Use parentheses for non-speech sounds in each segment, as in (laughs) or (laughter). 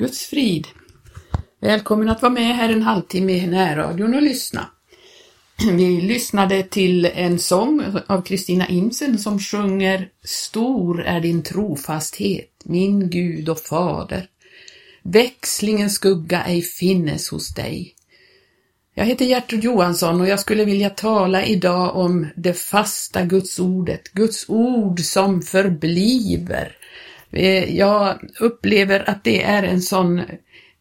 Guds frid. Välkommen att vara med här en halvtimme i närradion och lyssna. (clears throat) Vi lyssnade till en sång av Kristina Imsen som sjunger Stor är din trofasthet, min Gud och Fader. Växlingens skugga ej finnes hos dig. Jag heter Gertrud Johansson och jag skulle vilja tala idag om det fasta Guds ordet, Guds ord som förbliver. Eh, jag upplever att det är en sån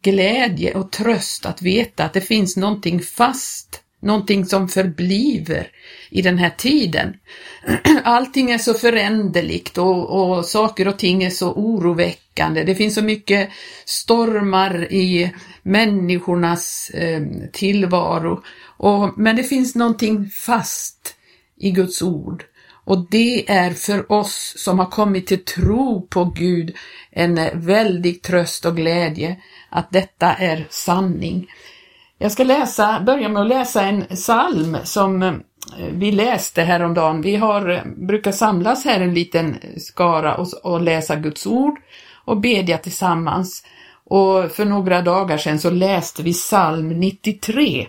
glädje och tröst att veta att det finns någonting fast, någonting som förbliver i den här tiden. (clears throat) Allting är så föränderligt och, och saker och ting är så oroväckande. Det finns så mycket stormar i människornas eh, tillvaro. Och, men det finns någonting fast i Guds ord. Och det är för oss som har kommit till tro på Gud en väldig tröst och glädje att detta är sanning. Jag ska läsa, börja med att läsa en psalm som eh, vi läste häromdagen. Vi har, eh, brukar samlas här en liten skara och, och läsa Guds ord och bedja tillsammans. Och för några dagar sedan så läste vi psalm 93.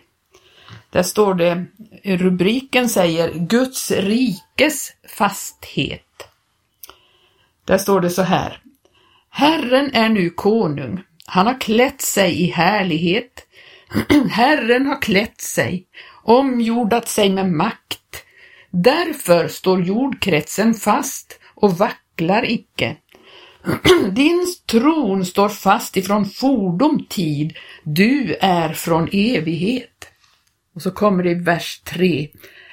Där står det, rubriken säger Guds rikes fasthet. Där står det så här. Herren är nu konung. Han har klätt sig i härlighet. (clears throat) Herren har klätt sig, omjordat sig med makt. Därför står jordkretsen fast och vacklar icke. (clears throat) Din tron står fast ifrån fordom tid, du är från evighet. Och så kommer det i vers 3.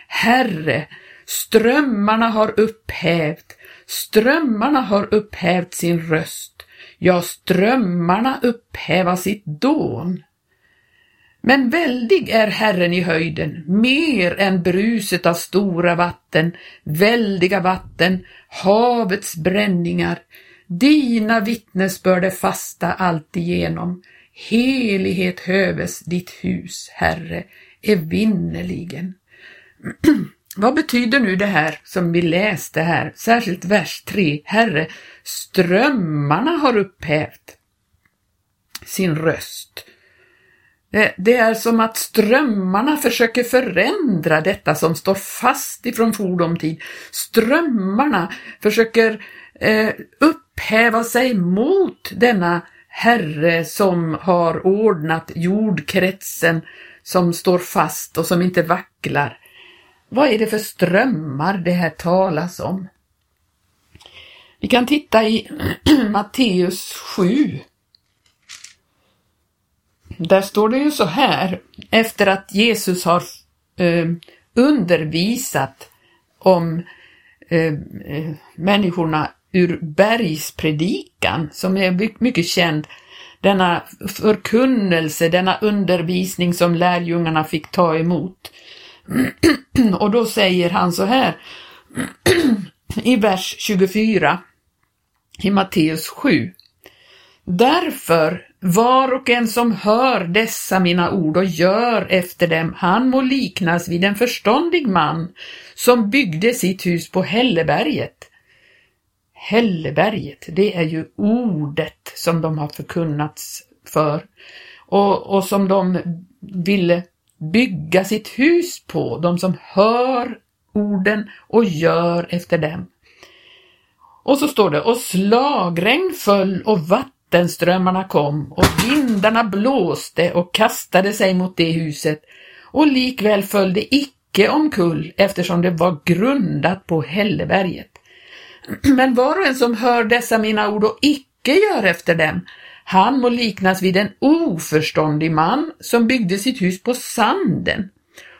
Herre, strömmarna har upphävt, strömmarna har upphävt sin röst, ja, strömmarna upphäva sitt dån. Men väldig är Herren i höjden, mer än bruset av stora vatten, väldiga vatten, havets bränningar. Dina vittnesbörd är fasta alltigenom. Helighet höves ditt hus, Herre, evinnerligen. (clears throat) Vad betyder nu det här som vi läste här, särskilt vers 3? Herre, strömmarna har upphävt sin röst. Det är som att strömmarna försöker förändra detta som står fast ifrån fordomtid. Strömmarna försöker eh, upphäva sig mot denna Herre som har ordnat jordkretsen som står fast och som inte vacklar. Vad är det för strömmar det här talas om? Vi kan titta i (clears throat) Matteus 7. Där står det ju så här, efter att Jesus har eh, undervisat om eh, eh människorna ur bergspredikan, som är mycket känd, denna förkunnelse, denna undervisning som lärjungarna fick ta emot. (clears throat) Och då säger han så här (clears throat) i vers 24 i Matteus 7. Därför, var och en som hör dessa mina ord och gör efter dem, han må liknas vid en förståndig man som byggde sitt hus på Hälleberget. Hälleberget, det är ju ordet som de har förkunnats för och, och som de ville bygga sitt hus på, de som hör orden och gör efter dem. Och så står det, och slagregn föll och vattenströmmarna kom och vindarna blåste och kastade sig mot det huset och likväl föll det icke omkull eftersom det var grundat på Hälleberget. (clears throat) Men var och en som hör dessa mina ord och icke gör efter dem, han må liknas vid en oförståndig man som byggde sitt hus på sanden.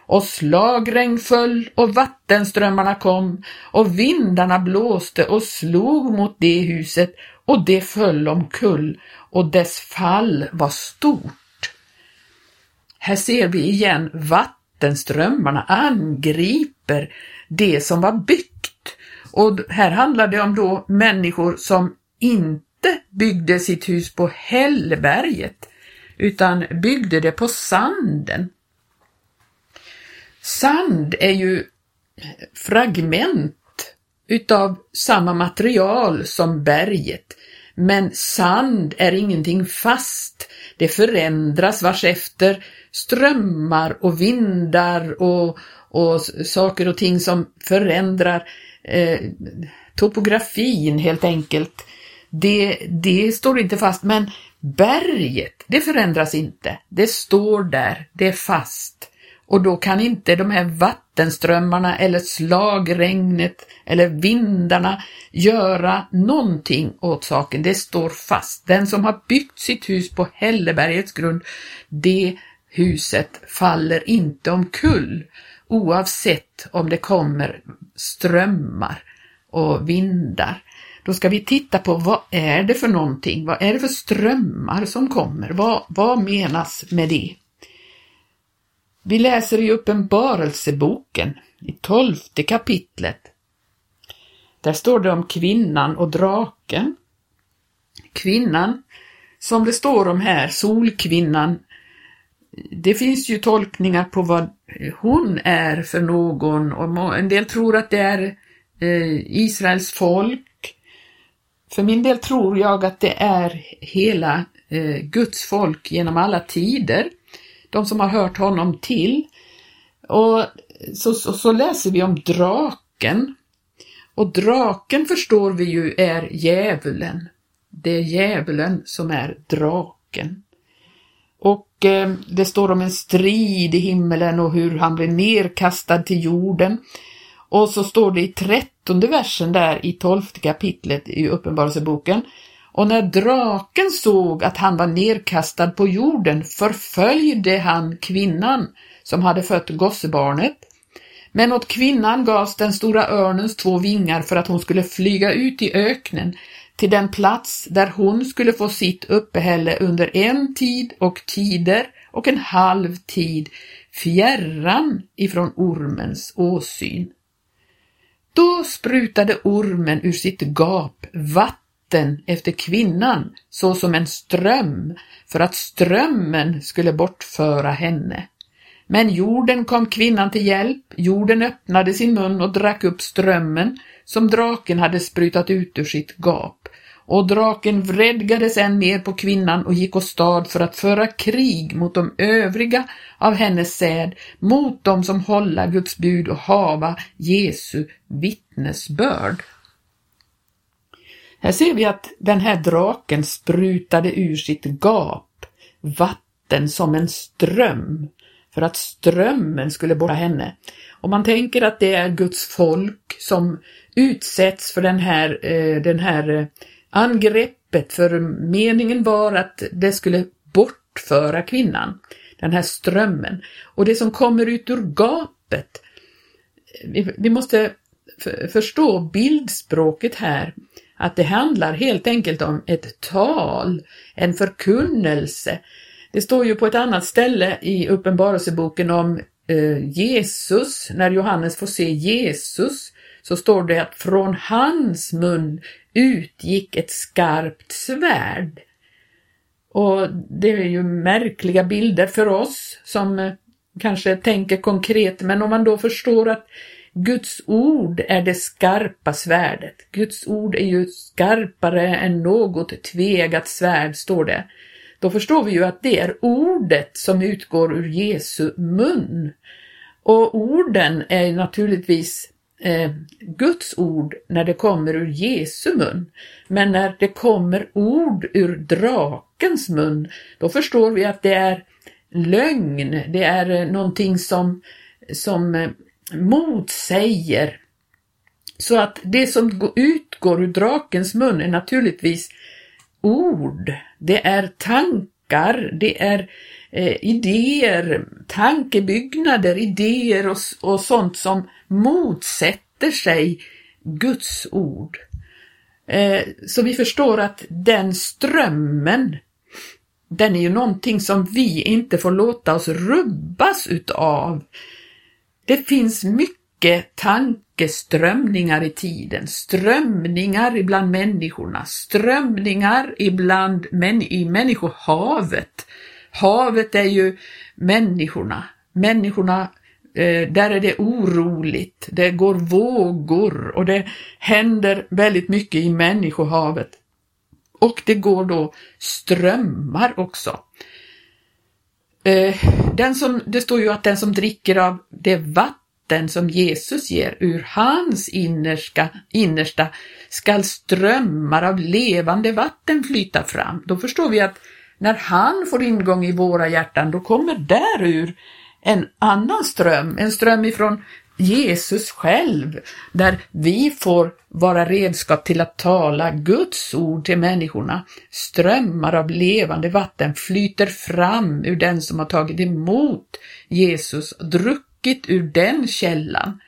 Och slagregn föll och vattenströmmarna kom och vindarna blåste och slog mot det huset och det föll omkull och dess fall var stort. Här ser vi igen vattenströmmarna angriper det som var byggt. Och här handlar det om då människor som inte byggde sitt hus på Hällberget utan byggde det på sanden. Sand är ju fragment utav samma material som berget. Men sand är ingenting fast. Det förändras varsefter strömmar och vindar och, och saker och ting som förändrar eh, topografin helt enkelt. Det, det står inte fast, men berget, det förändras inte. Det står där, det är fast. Och då kan inte de här vattenströmmarna eller slagregnet eller vindarna göra någonting åt saken. Det står fast. Den som har byggt sitt hus på Hällebergets grund, det huset faller inte omkull oavsett om det kommer strömmar och vindar. Då ska vi titta på vad är det för någonting? Vad är det för strömmar som kommer? Vad, vad menas med det? Vi läser i Uppenbarelseboken i tolfte kapitlet. Där står det om kvinnan och draken. Kvinnan, som det står om här, solkvinnan, det finns ju tolkningar på vad hon är för någon och en del tror att det är eh, Israels folk. För min del tror jag att det är hela eh, Guds folk genom alla tider de som har hört honom till. Och så, så, så läser vi om draken. Och draken förstår vi ju är djävulen. Det är djävulen som är draken. Och eh, det står om en strid i himmelen och hur han blir nerkastad till jorden. Och så står det i trettonde versen där i tolfte kapitlet i Uppenbarelseboken och när draken såg att han var nerkastad på jorden förföljde han kvinnan som hade fött gossebarnet. Men åt kvinnan gavs den stora örnens två vingar för att hon skulle flyga ut i öknen till den plats där hon skulle få sitt uppehälle under en tid och tider och en halv tid fjärran ifrån ormens åsyn. Då sprutade ormen ur sitt gap vatten efter kvinnan såsom en ström för att strömmen skulle bortföra henne. Men jorden kom kvinnan till hjälp, jorden öppnade sin mun och drack upp strömmen som draken hade sprutat ut ur sitt gap. Och draken vredgades än mer på kvinnan och gick åstad för att föra krig mot de övriga av hennes säd, mot dem som hålla Guds bud och hava Jesu vittnesbörd. Här ser vi att den här draken sprutade ur sitt gap vatten som en ström för att strömmen skulle borra henne. Och man tänker att det är Guds folk som utsätts för den här, eh, den här eh, angreppet, för meningen var att det skulle bortföra kvinnan, den här strömmen. Och det som kommer ut ur gapet, eh, vi, vi måste förstå bildspråket här, att det handlar helt enkelt om ett tal, en förkunnelse. Det står ju på ett annat ställe i Uppenbarelseboken om eh, Jesus, när Johannes får se Jesus, så står det att från hans mun utgick ett skarpt svärd. Och det är ju märkliga bilder för oss som eh, kanske tänker konkret, men om man då förstår att Guds ord är det skarpa svärdet. Guds ord är ju skarpare än något tvegat svärd, står det. Då förstår vi ju att det är ordet som utgår ur Jesu mun. Och orden är naturligtvis eh, Guds ord när det kommer ur Jesu mun. Men när det kommer ord ur drakens mun, då förstår vi att det är lögn, det är eh, någonting som, som eh, motsäger. Så att det som utgår ur drakens mun är naturligtvis ord, det är tankar, det är eh, idéer, tankebyggnader, idéer och, och sånt som motsätter sig Guds ord. Eh, så vi förstår att den strömmen, den är ju någonting som vi inte får låta oss rubbas utav. Det finns mycket tankeströmningar i tiden, strömningar ibland människorna, strömningar ibland män i människohavet. Havet är ju människorna. Människorna, eh, där är det oroligt, det går vågor och det händer väldigt mycket i människohavet. Och det går då strömmar också. Eh, den som, det står ju att den som dricker av det vatten som Jesus ger ur hans innersta, innersta skall strömmar av levande vatten flyta fram. Då förstår vi att när han får ingång i våra hjärtan, då kommer därur en annan ström, en ström ifrån Jesus själv, där vi får vara redskap till att tala Guds ord till människorna. Strömmar av levande vatten flyter fram ur den som har tagit emot Jesus och druckit ur den källan.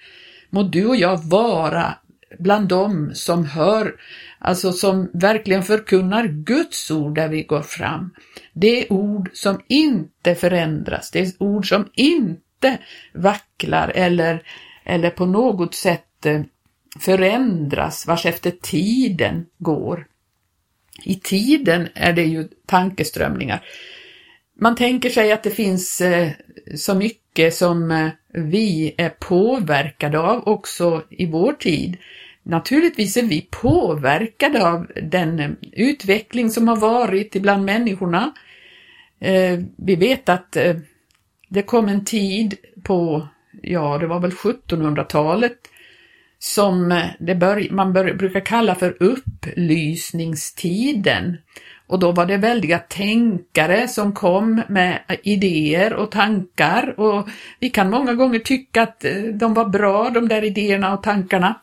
Må du och jag vara bland dem som hör, alltså som verkligen förkunnar Guds ord där vi går fram. Det är ord som inte förändras, det är ord som inte vacklar eller, eller på något sätt eh, förändras vars efter tiden går. I tiden är det ju tankeströmningar. Man tänker sig att det finns eh, så mycket som eh, vi är påverkade av också i vår tid. Naturligtvis är vi påverkade av den eh, utveckling som har varit ibland människorna. Eh, vi vet att det kom en tid på, ja det var väl 1700-talet, som det bör, man bör, brukar kalla för upplysningstiden. Och då var det väldiga tänkare som kom med idéer och tankar och vi kan många gånger tycka att eh, de var bra, de där idéerna och tankarna.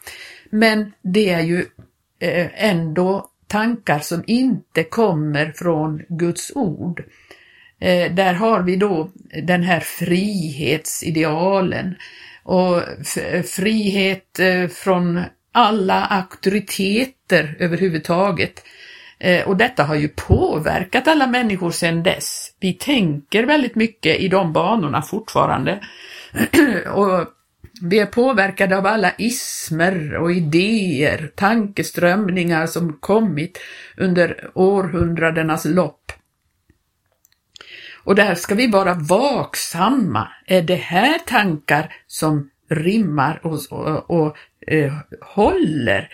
Men det är ju eh, ändå tankar som inte kommer från Guds ord. Eh, där har vi då den här frihetsidealen och frihet från alla auktoriteter överhuvudtaget. Eh, och detta har ju påverkat alla människor sedan dess. Vi tänker väldigt mycket i de banorna fortfarande. (clears throat) och vi är påverkade av alla ismer och idéer, tankeströmningar som kommit under århundradenas lopp. Och där ska vi vara vaksamma. Är det här tankar som rimmar och, och, och eh, håller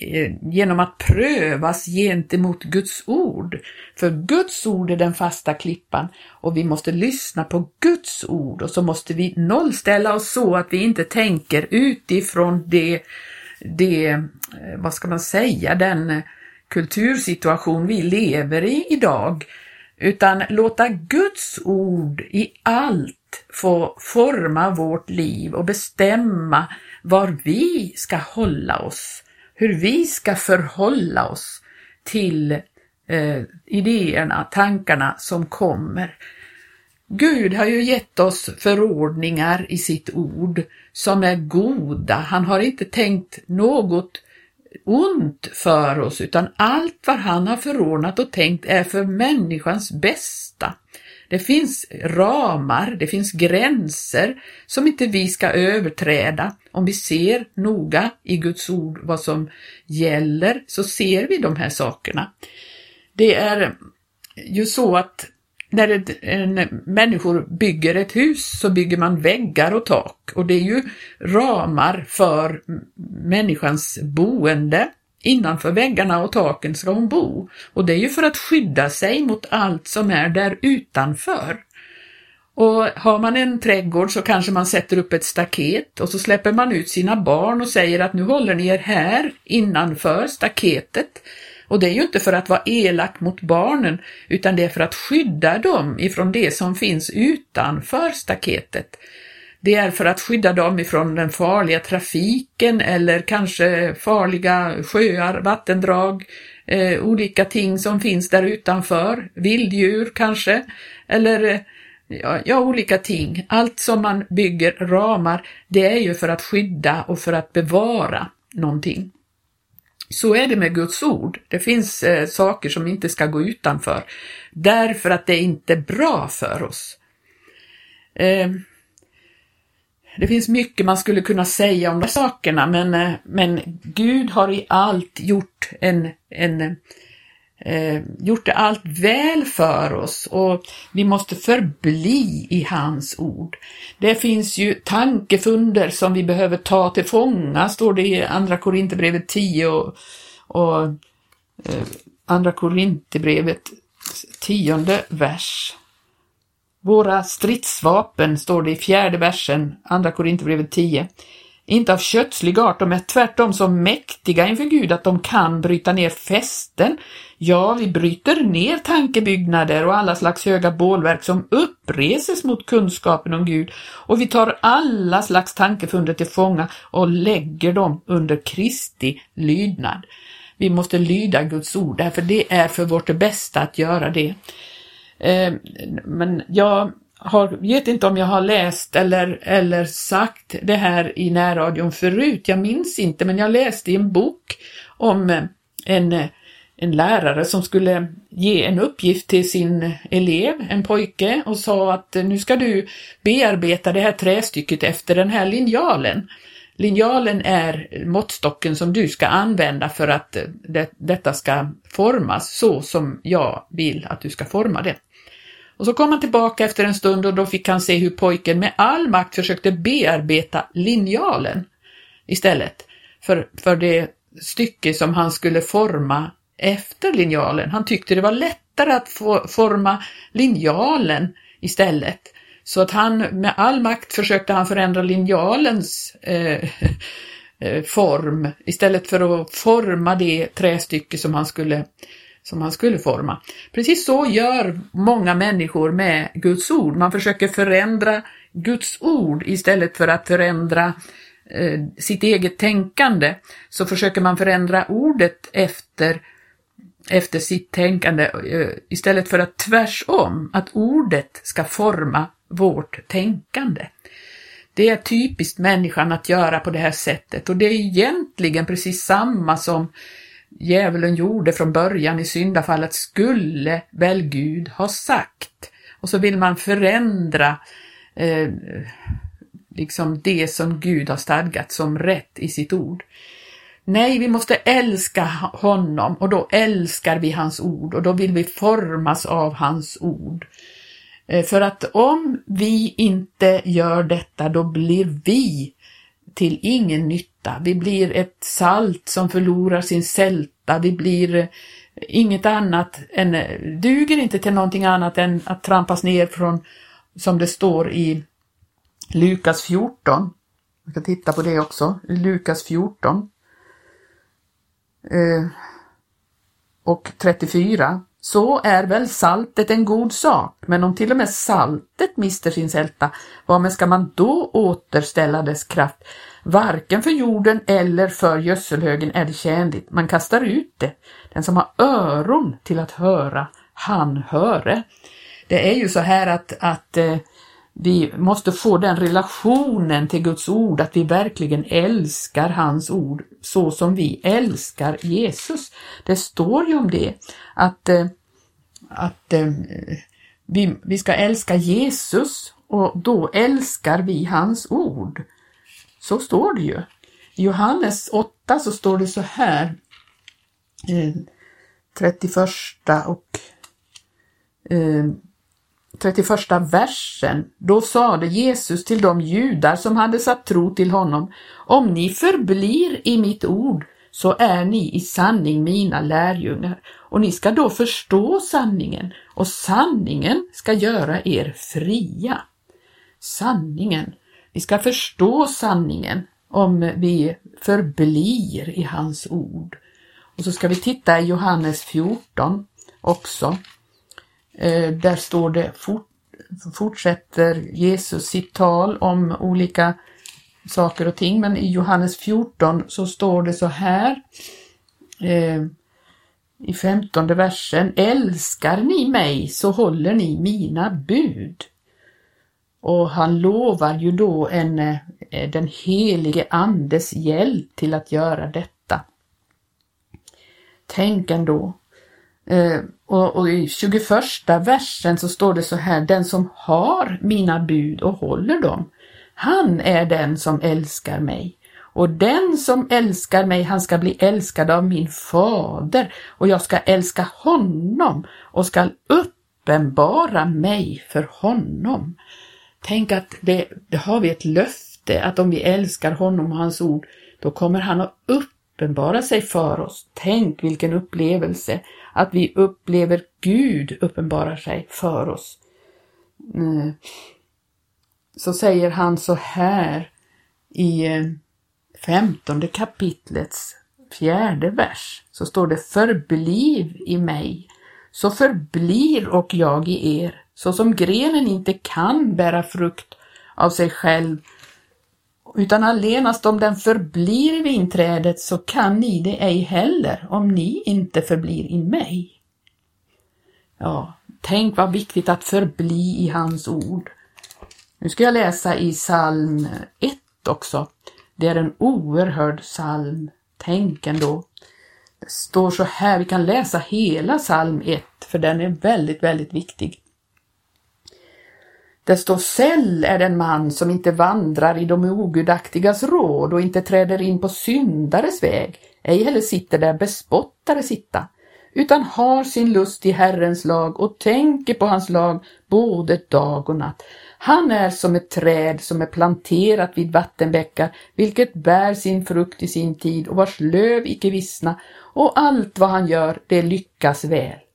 Eh, genom att prövas gentemot Guds ord. För Guds ord är den fasta klippan och vi måste lyssna på Guds ord och så måste vi nollställa oss så att vi inte tänker utifrån det, det eh, vad ska man säga, den kultursituation vi lever i idag, utan låta Guds ord i allt få forma vårt liv och bestämma var vi ska hålla oss hur vi ska förhålla oss till eh, idéerna, tankarna som kommer. Gud har ju gett oss förordningar i sitt ord som är goda. Han har inte tänkt något ont för oss utan allt vad han har förordnat och tänkt är för människans bästa. Det finns ramar, det finns gränser som inte vi ska överträda. Om vi ser noga i Guds ord vad som gäller så ser vi de här sakerna. Det är ju så att när ett, en, människor bygger ett hus så bygger man väggar och tak och det är ju ramar för människans boende. Innanför väggarna och taken ska hon bo och det är ju för att skydda sig mot allt som är där utanför. Och har man en trädgård så kanske man sätter upp ett staket och så släpper man ut sina barn och säger att nu håller ni er här innanför staketet. Och det är ju inte för att vara elak mot barnen utan det är för att skydda dem ifrån det som finns utanför staketet. Det är för att skydda dem ifrån den farliga trafiken eller kanske farliga sjöar, vattendrag, eh, olika ting som finns där utanför, vilddjur kanske, eller ja, ja, olika ting. Allt som man bygger ramar, det är ju för att skydda och för att bevara någonting. Så är det med Guds ord. Det finns eh, saker som inte ska gå utanför, därför att det är inte bra för oss. Eh, det finns mycket man skulle kunna säga om de sakerna, men, eh, men Gud har i allt gjort, en, en, eh, gjort det allt väl för oss och vi måste förbli i hans ord. Det finns ju tankefunder som vi behöver ta till fånga, står det i Andra Korinthierbrevet 10 och, och eh, Andra Korinthierbrevet, tionde vers. Våra stridsvapen, står det i fjärde versen, Andra Korinthierbrevet 10. Inte av kötslig art, de är tvärtom så mäktiga inför Gud att de kan bryta ner fästen. Ja, vi bryter ner tankebyggnader och alla slags höga bålverk som uppreses mot kunskapen om Gud och vi tar alla slags tankefunder till fånga och lägger dem under Kristi lydnad. Vi måste lyda Guds ord, därför det är för vårt bästa att göra det. Eh, men jag har, vet inte om jag har läst eller, eller sagt det här i närradion förut, jag minns inte, men jag läste i en bok om eh, en, eh, en lärare som skulle ge en uppgift till sin elev, en pojke, och sa att nu ska du bearbeta det här trästycket efter den här linjalen. Linjalen är måttstocken som du ska använda för att det, detta ska formas så som jag vill att du ska forma det. Och så kom han tillbaka efter en stund och då fick han se hur pojken med all makt försökte bearbeta linjalen istället för, för det stycke som han skulle forma efter linjalen. Han tyckte det var lättare att få forma linjalen istället. Så att han med all makt försökte han förändra linjalens eh, (laughs) eh form istället för att forma det trästycke som han skulle som han skulle forma. Precis så gör många människor med Guds ord. Man försöker förändra Guds ord istället för att förändra eh, sitt eget tänkande. Så försöker man förändra ordet efter, efter sitt tänkande eh, istället för att tvärsom, att ordet ska forma vårt tänkande. Det är typiskt människan att göra på det här sättet och det är egentligen precis samma som djävulen gjorde från början i syndafallet skulle väl Gud ha sagt. Och så vill man förändra eh, liksom det som Gud har stadgat som rätt i sitt ord. Nej, vi måste älska honom och då älskar vi hans ord och då vill vi formas av hans ord. Eh, för att om vi inte gör detta, då blir vi till ingen nytta. Vi blir ett salt som förlorar sin sälta. Vi blir eh, inget annat än, eh, duger inte till någonting annat än att trampas ner från, som det står i Lukas 14. Vi ska titta på det också, Lukas 14. Eh, och 34. Så är väl saltet en god sak, men om till och med saltet mister sin sälta, varmed ska man då återställa dess kraft? Varken för jorden eller för gödselhögen är det tjänligt, man kastar ut det. Den som har öron till att höra, han höre. Det är ju så här att, att eh, vi måste få den relationen till Guds ord, att vi verkligen älskar hans ord så som vi älskar Jesus. Det står ju om det, att, eh, att eh, vi, vi ska älska Jesus och då älskar vi hans ord. Så står det ju. I Johannes 8 så står det så här, eh, 31 och eh, 31 versen, då sade Jesus till de judar som hade satt tro till honom, om ni förblir i mitt ord så är ni i sanning mina lärjungar och ni ska då förstå sanningen och sanningen ska göra er fria. Sanningen. Vi ska förstå sanningen om vi förblir i hans ord. Och så ska vi titta i Johannes 14 också. Eh, där står det, fortsätter Jesus sitt tal om olika saker och ting, men i Johannes 14 så står det så här eh, i femtonde versen, älskar ni mig så håller ni mina bud. Och han lovar ju då en, eh, eh, den helige Andes hjälp till att göra detta. Tänk ändå eh, och, och, i 21 versen så står det så här, den som har mina bud och håller dem, han är den som älskar mig. Och den som älskar mig, han ska bli älskad av min fader och jag ska älska honom och ska uppenbara mig för honom. Tänk att det, det har vi ett löfte att om vi älskar honom och hans ord, då kommer han att uppenbara sig för oss. Tänk vilken upplevelse att vi upplever Gud uppenbarar sig för oss. Eh, så säger han så här i eh, femtonde kapitlets fjärde vers så står det Förbliv i mig, så förblir och jag i er, så som grenen inte kan bära frukt av sig själv, utan allenast om den förblir i vinträdet så kan ni det ej heller om ni inte förblir i mig. Ja, tänk vad viktigt att förbli i hans ord. Nu ska jag läsa i psalm 1 också. Det är en oerhörd psalm. Tänk ändå. Det står så här, vi kan läsa hela psalm 1 för den är väldigt, väldigt viktig. Det står säll är den man som inte vandrar i de ogudaktigas råd och inte träder in på syndares väg, ej heller sitter där bespottare sitta, utan har sin lust i Herrens lag och tänker på hans lag både dag och natt. Han är som ett träd som är planterat vid vattenbäckar, vilket bär sin frukt i sin tid och vars löv icke vissna, och allt vad han gör, det lyckas väl.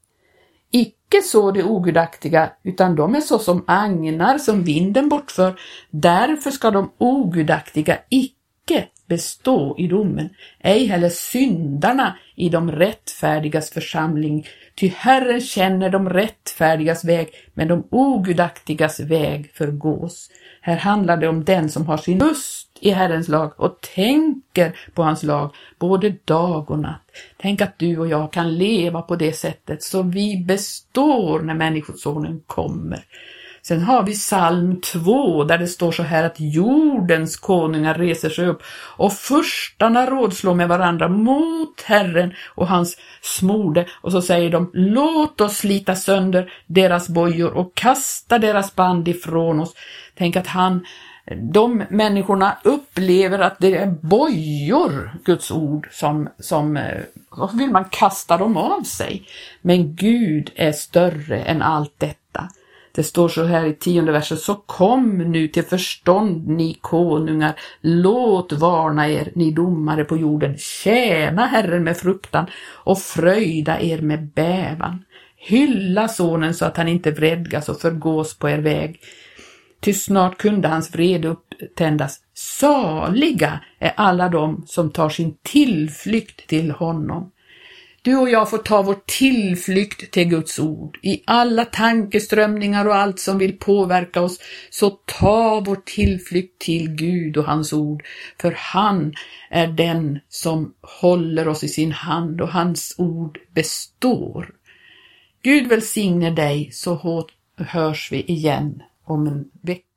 Icke så de ogudaktiga, utan de är så som agnar som vinden bortför. Därför ska de ogudaktiga icke bestå i domen, ej heller syndarna i de rättfärdigas församling, ty Herren känner de rättfärdigas väg, men de ogudaktigas väg förgås. Här handlar det om den som har sin lust i Herrens lag och tänker på hans lag både dag och natt. Tänk att du och jag kan leva på det sättet så vi består när Människosonen kommer. Sen har vi psalm 2 där det står så här att jordens konungar reser sig upp och förstarna rådslår med varandra mot Herren och hans smorde och så säger de låt oss slita sönder deras bojor och kasta deras band ifrån oss. Tänk att han de människorna upplever att det är bojor, Guds ord, som, som eh, vill man kasta dem av sig. Men Gud är större än allt detta. Det står så här i tionde versen, så kom nu till förstånd ni konungar, låt varna er, ni domare på jorden, tjäna Herren med fruktan och fröjda er med bävan. Hylla sonen så att han inte vredgas och förgås på er väg. Ty snart kunde hans vrede upptändas. Saliga är alla de som tar sin tillflykt till honom. Du och jag får ta vår tillflykt till Guds ord. I alla tankeströmningar och allt som vill påverka oss, så ta vår tillflykt till Gud och hans ord. För han är den som håller oss i sin hand och hans ord består. Gud välsigne dig så hörs vi igen om en vecka.